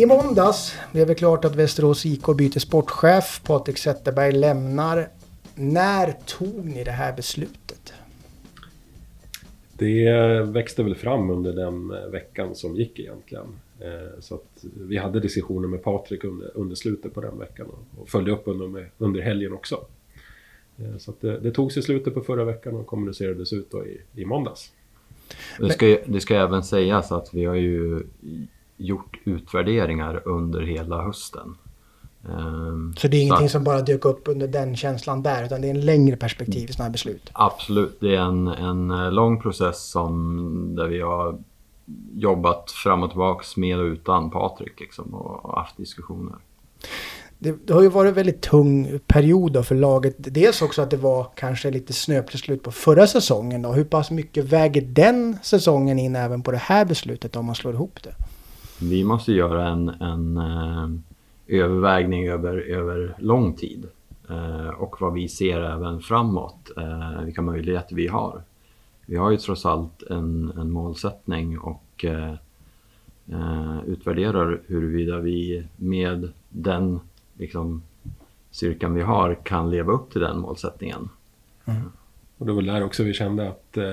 I måndags blev det klart att Västerås IK byter sportchef. Patrik Zetterberg lämnar. När tog ni det här beslutet? Det växte väl fram under den veckan som gick egentligen. Eh, så att vi hade diskussioner med Patrik under, under slutet på den veckan och följde upp under, under helgen också. Eh, så att det, det togs i slutet på förra veckan och kommunicerades ut då i, i måndags. Det ska, det ska även sägas att vi har ju gjort utvärderingar under hela hösten. Ehm, så det är ingenting som bara dök upp under den känslan där utan det är en längre perspektiv i sådana här beslut? Absolut, det är en, en lång process som, där vi har jobbat fram och tillbaka med och utan Patrik liksom, och haft diskussioner. Det, det, har ju varit en väldigt tung period för laget. Dels också att det var kanske lite snöpligt slut på förra säsongen. Då. Hur pass mycket väger den säsongen in även på det här beslutet om man slår ihop det? Vi måste göra en, en eh, övervägning över, över lång tid. Eh, och vad vi ser även framåt, eh, vilka möjligheter vi har. Vi har ju trots allt en, en målsättning och eh, eh utvärderar huruvida vi med den liksom, styrkan vi har kan leva upp till den målsättningen. Mm. Och det var där också vi kände att eh,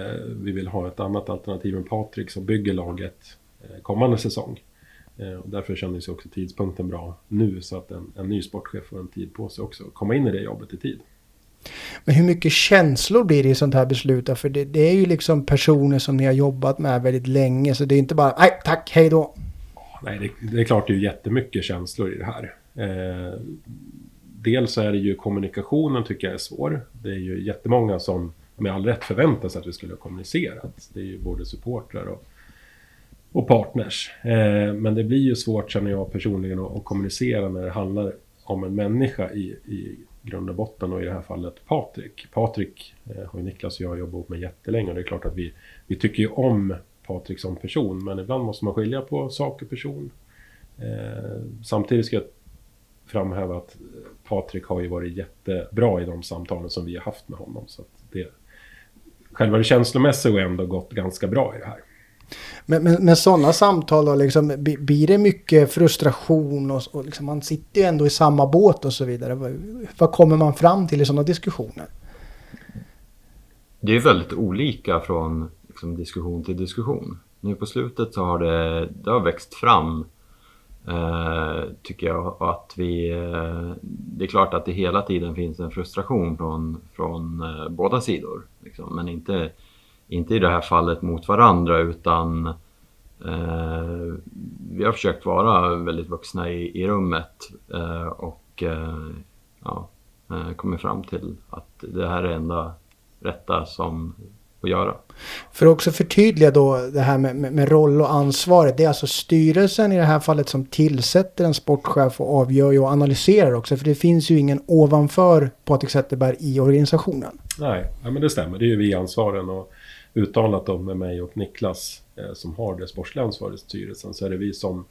vi vill ha ett annat alternativ än Patrik som bygger laget eh, kommande säsong. Eh, och därför kändes också tidpunkten bra nu så att en, en ny sportchef får en tid på sig också att komma in i det jobbet i tid. Men hur mycket känslor blir det i sånt här beslut? För det, det, är ju liksom personer som ni har jobbat med väldigt länge. Så det är inte bara nej tack, hej då. Nej, det, det är klart det är jättemycket känslor i det här. Eh, dels är det ju kommunikationen tycker jag är svår. Det är ju jättemånga som med all rätt förväntar sig att vi skulle ha kommunicerat. Det är ju både supportrar och, och partners. Eh, men det blir ju svårt känner jag personligen att, att kommunicera när det handlar om en människa i, i grund och botten och i det här fallet Patrik. Patrik eh, har ju Niklas och jag jobbat ihop med jättelänge och det är klart att vi, vi tycker ju om Patrik som person men ibland måste man skilja på sak och person. Eh, samtidigt ska jag framhäva att Patrik har ju varit jättebra i de samtalen som vi har haft med honom. Så att det, själva det känslomässiga har ändå gått ganska bra i det här. Men, men, men sådana samtal då, liksom, blir det mycket frustration och, och liksom, man sitter ju ändå i samma båt och så vidare. Vad, vad kommer man fram till i sådana diskussioner? Det är väldigt olika från liksom, diskussion till diskussion. Nu på slutet så har det, det har växt fram eh, tycker jag att vi... Eh, det är klart att det hela tiden finns en frustration från, från eh, båda sidor. Liksom, men inte inte i det här fallet mot varandra utan eh, vi har försökt vara väldigt vuxna i, i rummet eh, och eh, ja, eh, kommit fram till att det här är enda rätta som att göra. För att också förtydliga då det här med, med, med, roll och ansvaret. Det är alltså styrelsen i det här fallet som tillsätter en sportchef och avgör och analyserar också. För det finns ju ingen ovanför Patrik Zetterberg i organisationen. Nej, ja, men det stämmer. Det är ju vi ansvaren. Och uttalat då med mig och Niklas eh, som har det sportsliga ansvaret i styrelsen så är det vi som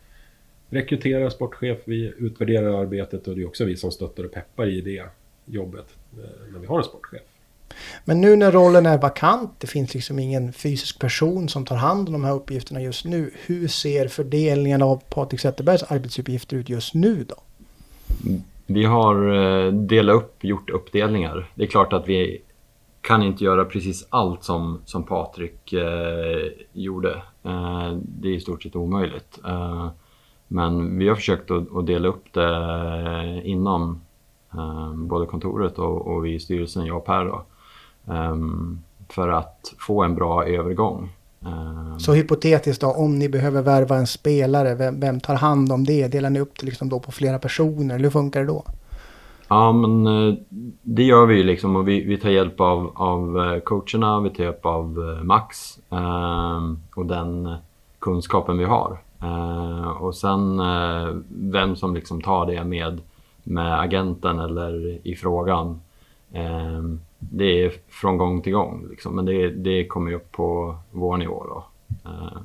rekryterar sportchef, vi utvärderar arbetet och det är också vi som stöttar och peppar i det jobbet eh, när vi har en sportchef. Men nu när rollen är vakant, det finns liksom ingen fysisk person som tar hand om de här uppgifterna just nu. Hur ser fördelningen av Patrik Zetterbergs arbetsuppgifter ut just nu då? Vi har eh, delat upp, gjort uppdelningar. Det är klart att vi kan inte göra precis allt som, som Patrik eh, gjorde. Eh, det är i stort sett omöjligt. Eh, men vi har försökt att, att dela upp det eh, inom eh, både kontoret och, och vi i styrelsen, jag och Per. Då, eh, för att få en bra övergång. Eh, Så hypotetiskt då, om ni behöver värva en spelare, vem, vem tar hand om det? Delar ni upp det liksom då på flera personer, hur funkar det då? Ja, men eh, det gör vi ju liksom och vi, vi tar hjälp av, av eh, coacherna, vi tar hjälp av eh, Max eh, och den kunskapen vi har. Eh, och sen eh, vem som liksom tar det med, med agenten eller i frågan. Ehm, det är från gång till gång liksom, men det, det kommer ju upp på vår nivå då. Ehm.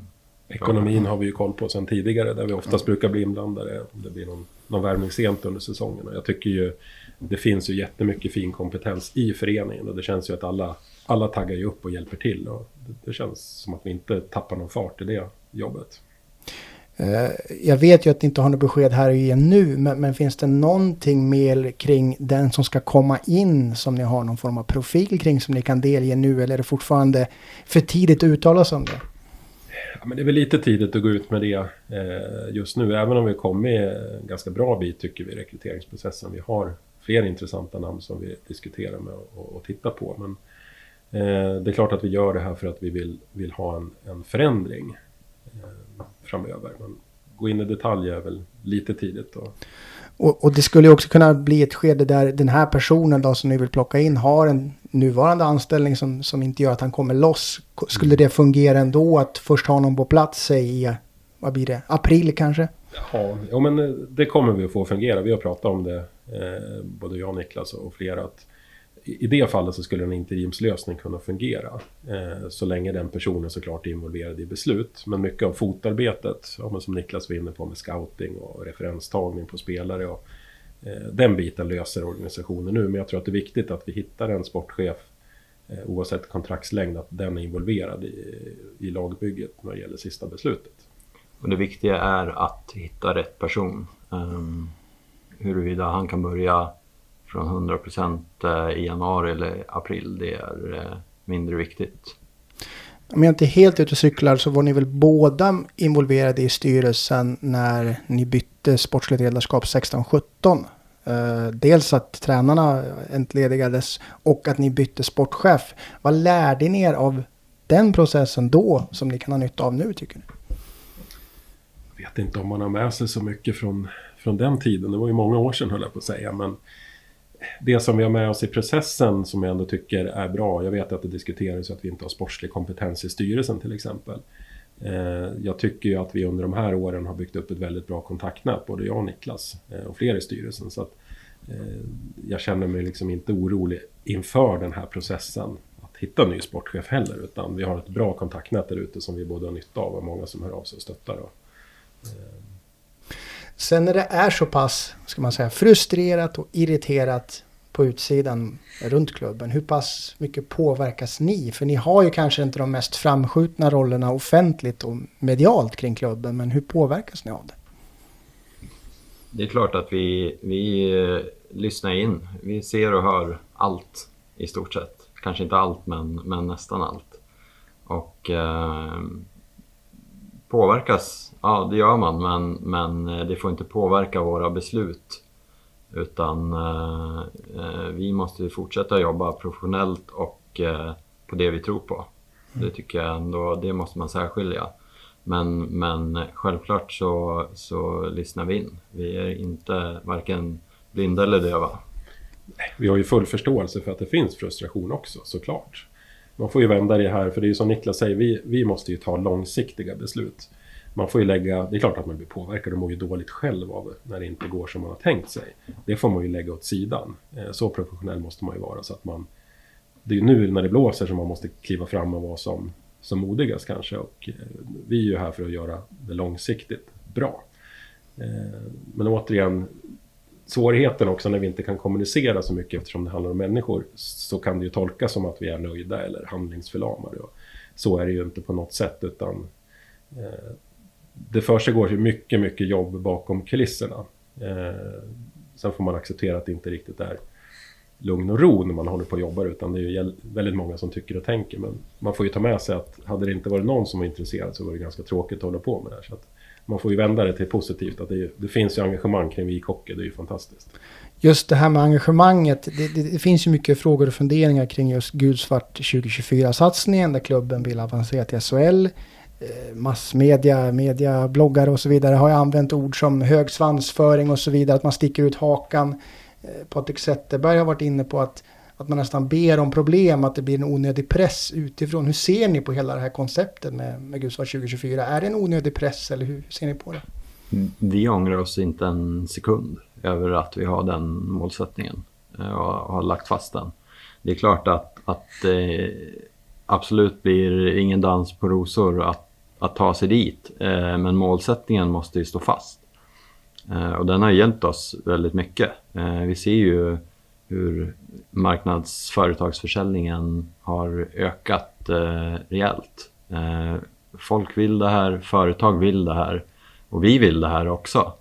Ekonomin har vi ju koll på sedan tidigare där vi oftast brukar bli inblandade om det blir någon någon värvning sent under säsongen. Och jag tycker ju det finns ju jättemycket fin kompetens i föreningen och det känns ju att alla, alla taggar ju upp och hjälper till. Och det, det känns som att vi inte tappar någon fart i det jobbet. Eh, jag vet ju att ni inte har något besked här i nu, men, men, finns det någonting mer kring den som ska komma in som ni har någon form av profil kring som ni kan delge nu eller är det fortfarande för tidigt att uttala sig om det? Ja, men det är väl lite tidigt att gå ut med det eh, just nu, även om vi kommit en ganska bra bit tycker vi i rekryteringsprocessen. Vi har fler intressanta namn som vi diskuterar med och, och tittar på. Men eh, det är klart att vi gör det här för att vi vill, vill ha en, en förändring eh, framöver. Men gå in i detalj är väl lite tidigt. Och... Och, och, det skulle ju också kunna bli ett skede där den här personen då som ni vill plocka in har en nuvarande anställning som, som inte gör att han kommer loss. Skulle det fungera ändå att först ha någon på plats i, vad blir det, april kanske? Ja, ja men eh, det kommer vi att få fungera. Vi har pratat om det, eh, både jag och Niklas och flera. Att i det fallet så skulle en interimslösning kunna fungera. Eh, så länge den personen såklart är involverad i beslut. Men mycket av fotarbetet, ja, som Niklas var inne på med scouting och referenstagning på spelare. Och, eh, den biten löser organisationen nu. Men jag tror att det är viktigt att vi hittar en sportchef eh, oavsett kontraktslängd, att den är involverad i, i lagbygget när det gäller sista beslutet. Och det viktiga är att hitta rätt person. Um, huruvida han kan börja från 100% eh, i januari eller april, det är eh, mindre viktigt. Om jag inte är helt ute och cyklar så var ni väl båda involverade i styrelsen när ni bytte sportsligt ledarskap 16-17. Uh, dels att tränarna entledigades och att ni bytte sportchef. Vad lärde ni er av den processen då som ni kan ha nytta av nu tycker ni? Jag vet inte om man har med sig så mycket från, från den tiden. Det var ju många år sedan höll jag på att säga. Men det som vi har med oss i processen som jag ändå tycker är bra. Jag vet att det diskuteras att vi inte har sportslig kompetens i styrelsen till exempel. Eh, jag tycker ju att vi under de här åren har byggt upp ett väldigt bra kontaktnät, både jag och Niklas eh, och fler i styrelsen. Så att eh, jag känner mig liksom inte orolig inför den här processen att hitta en ny sportchef heller. Utan vi har ett bra kontaktnät där ute som vi både har nytta av och många som hör av sig och stöttar. Sen när det är så pass, ska man säga, frustrerat och irriterat på utsidan runt klubben, hur pass mycket påverkas ni? För ni har ju kanske inte de mest framskjutna rollerna offentligt och medialt kring klubben, men hur påverkas ni av det? Det är klart att vi, vi eh, lyssnar in. Vi ser och hör allt i stort sett. Kanske inte allt, men, men nästan allt. Och eh, påverkas, ja det gör man, men, men eh, det får inte påverka våra beslut. Utan eh, eh, vi måste fortsätta jobba professionellt och eh, på det vi tror på. Mm. Det tycker jag ändå, det måste man särskilja. Men, men självklart så, så lyssnar vi in. Vi är inte varken blinda eller döva. Vi har ju full förståelse för att det finns frustration också, såklart man får ju vända det här, för det är ju som Niklas säger, vi, vi måste ju ta långsiktiga beslut. Man får ju lägga, det är klart att man blir påverkad och mår ju dåligt själv av när det inte går som man har tänkt sig. Det får man ju lägga åt sidan. Eh, så professionell måste man ju vara så att man... Det är ju nu när det blåser som man måste kliva fram och vara som, som modigast kanske. Och eh, vi är ju här för att göra det långsiktigt bra. Eh, men återigen, svårigheten också när vi inte kan kommunicera så mycket eftersom det handlar om människor så kan det ju tolkas som att vi är nöjda eller handlingsförlamade. Och så är det ju inte på något sätt utan eh, det försiggår ju mycket, mycket jobb bakom kulisserna. Eh, sen får man acceptera att det inte riktigt är lugn och ro när man håller på och jobbar utan det är ju väldigt många som tycker och tänker. Men man får ju ta med sig att hade det inte varit någon som var intresserad så var det ganska tråkigt att hålla på med det här. Så att man får ju vända det till positivt. Att det, det finns ju engagemang kring Vikhockey, det är ju fantastiskt. Just det här med engagemanget, det, det, det, finns ju mycket frågor och funderingar kring just Gulsvart 2024-satsningen där klubben vill avancera till SHL. Eh, massmedia, media, bloggare och så vidare har ju använt ord som hög svansföring och så vidare, att man sticker ut hakan. Eh, Patrik Zetterberg har varit inne på att att man nästan ber om problem, att det blir en onödig press utifrån. Hur ser ni på hela det här konceptet med, med Gudsvar 2024? Är det en onödig press eller hur ser ni på det? Vi ångrar oss inte en sekund över att vi har den målsättningen eh, och har lagt fast den. Det är klart att, att det absolut blir ingen dans på rosor att, att ta sig dit, eh, men målsättningen måste ju stå fast. Och den har hjälpt oss väldigt mycket. Vi ser ju hur marknadsföretagsförsäljningen har ökat eh, rejält. Eh, folk vill det här, företag vill det här och vi vill det här också.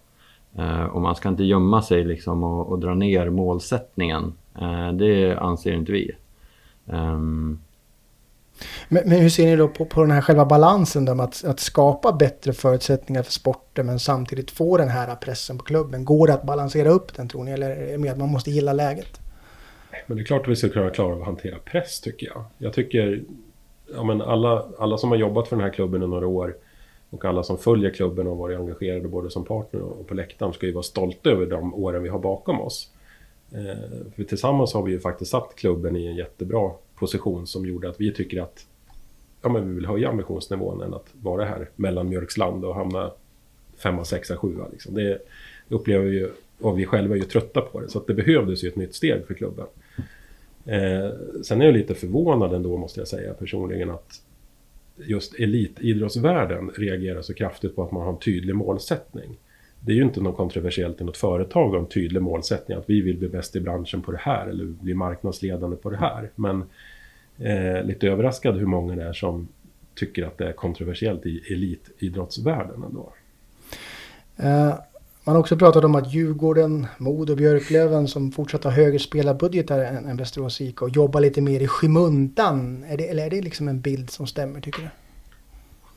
Eh, och man ska inte gömma sig liksom och, och dra ner målsättningen. Eh, det anser inte vi. Um, men, men, hur ser ni då på, på den här själva balansen då med att, att skapa bättre förutsättningar för sporten men samtidigt få den här pressen på klubben? Går det att balansera upp den tror ni eller är det med att man måste gilla läget? Men det är klart att vi ska kunna klara av att hantera press tycker jag. Jag tycker, ja men alla, alla som har jobbat för den här klubben i några år och alla som följer klubben och varit engagerade både som partner och på läktaren ska ju vara stolta över de åren vi har bakom oss. Eh, för tillsammans har vi ju faktiskt satt klubben i en jättebra position som gjorde att vi tycker att ja, men vi vill höja ambitionsnivån än att vara här mellan Mjölksland och hamna femma, sexa, sjua. Liksom. Det upplever vi ju, och vi själva är ju trötta på det. Så att det behövdes ju ett nytt steg för klubben. Eh, sen är jag lite förvånad ändå måste jag säga personligen att just elitidrottsvärlden reagerar så kraftigt på att man har en tydlig målsättning. Det är ju inte något kontroversiellt i något företag att ha en tydlig målsättning att vi vill bli bäst i branschen på det här eller bli marknadsledande på det här. Men eh, lite överraskad hur många det är som tycker att det är kontroversiellt i elitidrottsvärlden ändå. Uh, man har också pratat om att Djurgården, Modo och Björklöven som fortsatt har högre spelarbudgetar än, än Västerås IK och jobbar lite mer i skymundan. Är det, eller är det liksom en bild som stämmer tycker du?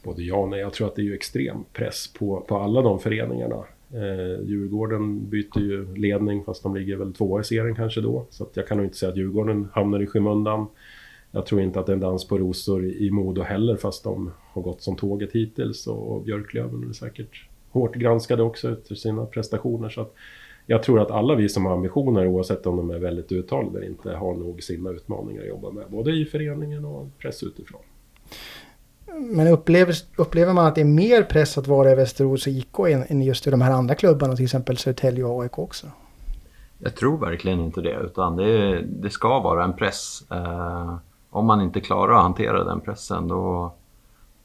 Både ja och nej. Jag tror att det är ju extrem press på, på alla de föreningarna. Eh, Djurgården byter ju ledning fast de ligger väl tvåa i serien kanske då. Så jag kan nog inte säga att Djurgården hamnar i skymundan. Jag tror inte att det är en dans på rosor i Modo heller fast de har gått som tåget hittills och Björklöven är säkert hårt granskade också efter sina prestationer. Så att jag tror att alla vi som har ambitioner oavsett om de är väldigt uttalade eller inte har nog sina utmaningar att jobba med. Både i föreningen och press utifrån. Men upplever, upplever man att det är mer press att vara i Västerås IK än just i de här andra klubbarna, till exempel Södertälje och AIK också? Jag tror verkligen inte det, utan det, det ska vara en press. Eh, om man inte klarar att hantera den pressen då,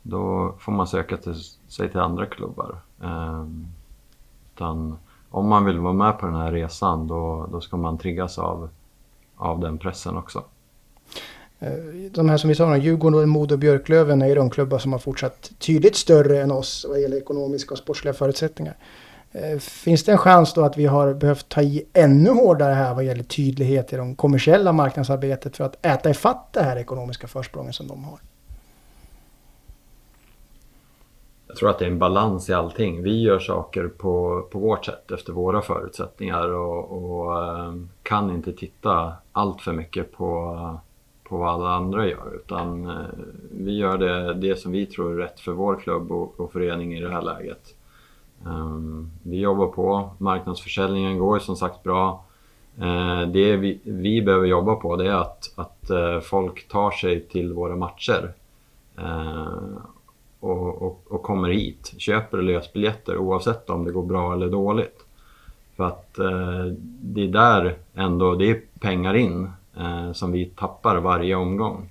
då får man söka till, sig till andra klubbar. Eh, utan om man vill vara med på den här resan då, då ska man triggas av, av den pressen också. Eh, de här som vi sa, Djurgården, Modo och Björklöven är ju de klubbar som har fortsatt tydligt större än oss vad gäller ekonomiska och sportsliga förutsättningar. Eh, finns det en chans då att vi har behövt ta i ännu hårdare här vad gäller tydlighet i de kommersiella marknadsarbetet för att äta ifatt det här ekonomiska försprånget som de har? Jag tror att det är en balans i allting. Vi gör saker på, på vårt sätt efter våra förutsättningar och, och ehm, kan inte titta allt för mycket på på vad alla andra gör utan eh, vi gör det, det som vi tror är rätt för vår klubb och, och förening i det här läget. Ehm, vi jobbar på, marknadsförsäljningen går som sagt bra. Eh, det vi, vi behöver jobba på det är att, att eh, folk tar sig till våra matcher ehm, och, och, och, kommer hit, köper lösbiljetter oavsett om det går bra eller dåligt. För att det är där ändå, det är pengar in eh, som vi tappar varje omgång.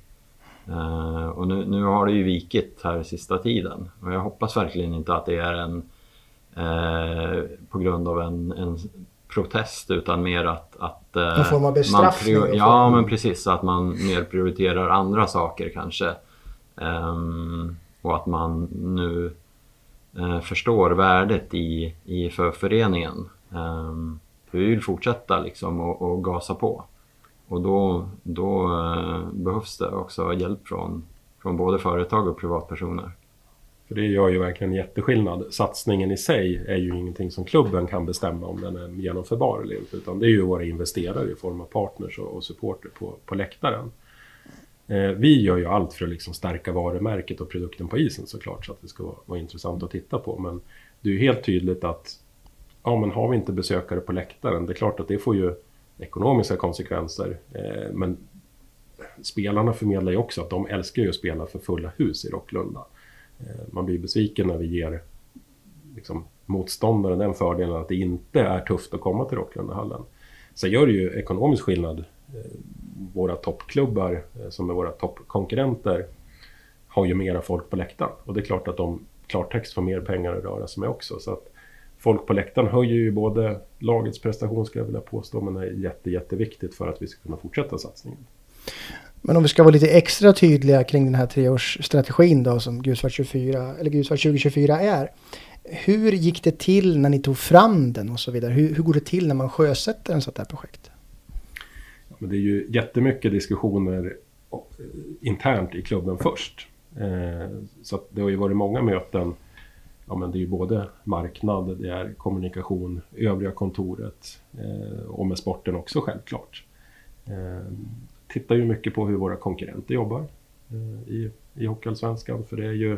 Eh, och nu, nu, har det ju vikit här sista tiden och jag hoppas verkligen inte att det är en eh, på grund av en, en, protest utan mer att... att eh, en form av bestraffning? ja, men precis. Att man mer prioriterar andra saker kanske. Um, och att man nu eh, förstår värdet i, i för föreningen. Eh, vi vill fortsätta liksom och, och gasa på. Och då, då eh, behövs det också hjälp från, från både företag och privatpersoner. För det gör ju verkligen jätteskillnad. Satsningen i sig är ju ingenting som klubben kan bestämma om den är genomförbar eller inte. Utan det är ju våra investerare i form av partners och, och supporter på, på läktaren. Eh, vi gör ju allt för att liksom stärka varumärket och produkten på isen såklart. Så att det ska vara, vara intressant att titta på. Men det är ju helt tydligt att ja, men har vi inte besökare på läktaren, det är klart att det får ju ekonomiska konsekvenser. Eh, men spelarna förmedlar ju också att de älskar ju att spela för fulla hus i Rocklunda. Eh, man blir besviken när vi ger liksom, motståndaren den fördelen att det inte är tufft att komma till Rocklundahallen. Sen gör det ju ekonomisk skillnad. Eh, våra toppklubbar eh, som är våra toppkonkurrenter har ju mera folk på läktaren. Och det är klart att de klartext får mer pengar att röra sig med också. Så att folk på läktaren höjer ju både lagets prestation skulle jag vilja påstå, men det är jätte, jätteviktigt för att vi ska kunna fortsätta satsningen. Men om vi ska vara lite extra tydliga kring den här treårsstrategin då som Gusvart 24 eller Gusvart 2024 är. Hur gick det till när ni tog fram den och så vidare? Hur, hur går det till när man sjösätter en sånt här projekt? Men det är ju jättemycket diskussioner internt i klubben först. Eh, så det har ju varit många möten. Ja, men det är ju både marknad, det är kommunikation, övriga kontoret eh, och med sporten också självklart. Eh, tittar ju mycket på hur våra konkurrenter jobbar i, i Hockeyallsvenskan. För det är ju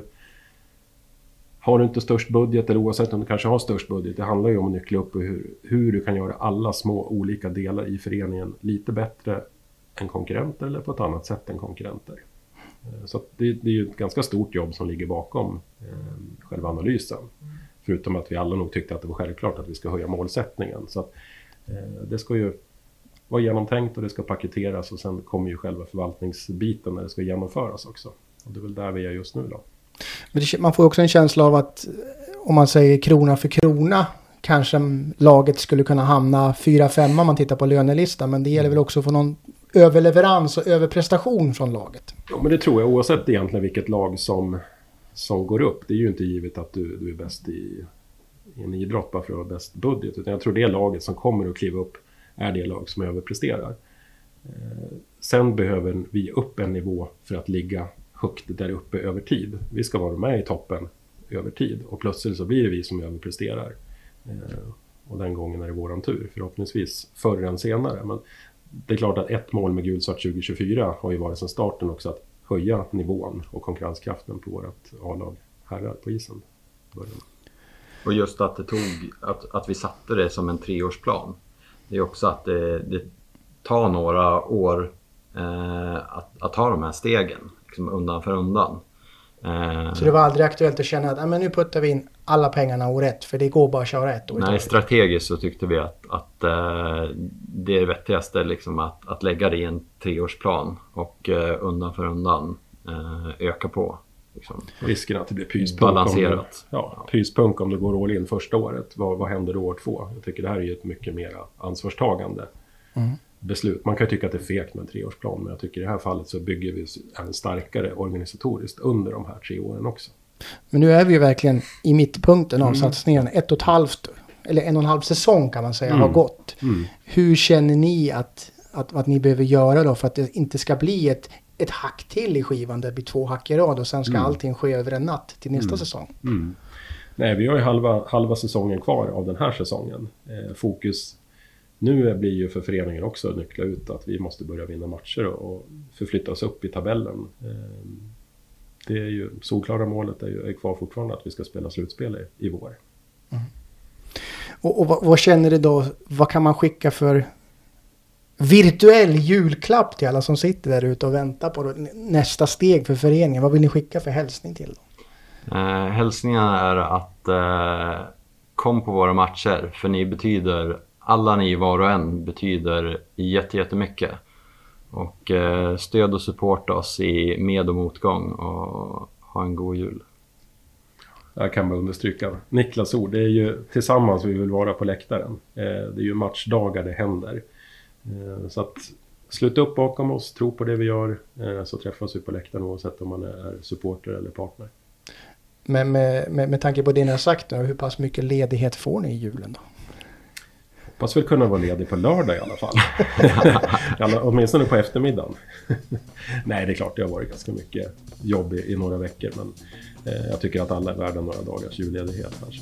har du inte störst budget, eller oavsett om du kanske har störst budget, det handlar ju om att nyckla upp hur, hur du kan göra alla små olika delar i föreningen lite bättre än konkurrenter eller på ett annat sätt än konkurrenter. Eh, så det, det, är ju ett ganska stort jobb som ligger bakom eh, själva analysen. Förutom att vi alla nog tyckte att det var självklart att vi ska höja målsättningen. Så att, eh, det ska ju vara genomtänkt och det ska paketeras och sen kommer ju själva förvaltningsbiten när det ska genomföras också. Och det är väl där vi är just nu då. Men det, man får också en känsla av att eh, om man säger krona för krona kanske laget skulle kunna hamna 4-5 om man tittar på lönelistan. Men det gäller väl också att få någon överleverans och överprestation från laget. Ja, men det tror jag oavsett egentligen vilket lag som, som går upp. Det är ju inte givet att du, du är bäst i, i en idrott bara för att ha bäst budget. Utan jag tror det laget som kommer att kliva upp är det lag som överpresterar. Eh, sen behöver vi upp en nivå för att ligga högt där uppe över tid. Vi ska vara med i toppen över tid och plötsligt så blir det vi som överpresterar. Eh, och den gången är det våran tur, förhoppningsvis förr än senare. Men det är klart att ett mål med gulsvart 2024 har ju varit sedan starten också att höja nivån och konkurrenskraften på vårt A-lag herrar på isen. Och just att det tog, att, att vi satte det som en treårsplan. Det är också att det, det tar några år eh, att, att ta de här stegen liksom undan för undan. Eh, så det var aldrig aktuellt att känna att men nu puttar vi in alla pengarna år ett för det går bara att köra ett år Nej, strategiskt så tyckte vi att, att uh, det är det vettigaste liksom att, att lägga det i en treårsplan och uh, undan för undan öka på. Liksom. Risken att det blir pyspunk Balanserat. Om du, ja, pyspunk om du går all in första året. Vad, vad händer då år två? Jag tycker det här är ju ett mycket mer ansvarstagande. Mm beslut. Man kan ju tycka att det är fegt med en treårsplan, men jag tycker i det här fallet så bygger vi en starkare organisatoriskt under de här tre åren också. Men nu är vi ju verkligen i mittpunkten av mm. satsningen. Ett och ett halvt, eller en och en halv säsong kan man säga, mm. har gått. Mm. Hur känner ni att, att, att ni behöver göra då för att det inte ska bli ett, ett hack till i skivan. Det blir två hack i rad och sen ska mm. allting ske över en natt till nästa mm. säsong. Mm. Nej, vi har ju halva, halva säsongen kvar av den här säsongen. Eh, fokus nu blir ju för föreningen också nyckla ut att vi måste börja vinna matcher och förflytta oss upp i tabellen. Ehm, det är ju solklara målet är, ju, är kvar fortfarande att vi ska spela slutspel i, i vår. Mm. Och, och vad, vad, känner du då, vad kan man skicka för virtuell julklapp till alla som sitter där ute och väntar på nästa steg för föreningen? Vad vill ni skicka för hälsning till dem? Eh, hälsningen är att eh, kom på våra matcher för ni betyder alla ni var och en betyder jättemycket. Och eh, stöd och support oss i med och motgång och ha en god jul. Jag kan bara understryka Niklas ord. Det är ju tillsammans vi vill vara på läktaren. Eh, det är ju matchdagar det händer. Eh, så att sluta upp bakom oss, tro på det vi gör, så träffas vi på läktaren oavsett om man är supporter eller partner. Men med, med, med tanke på det ni har sagt, hur pass mycket ledighet får ni i julen då? Hoppas väl kunna vara ledig på lördag i alla fall. åtminstone på eftermiddagen. Nej, det är klart det har varit ganska mycket jobb i, i några veckor. Men eh, jag tycker att alla är värda några dagars julledighet. Här,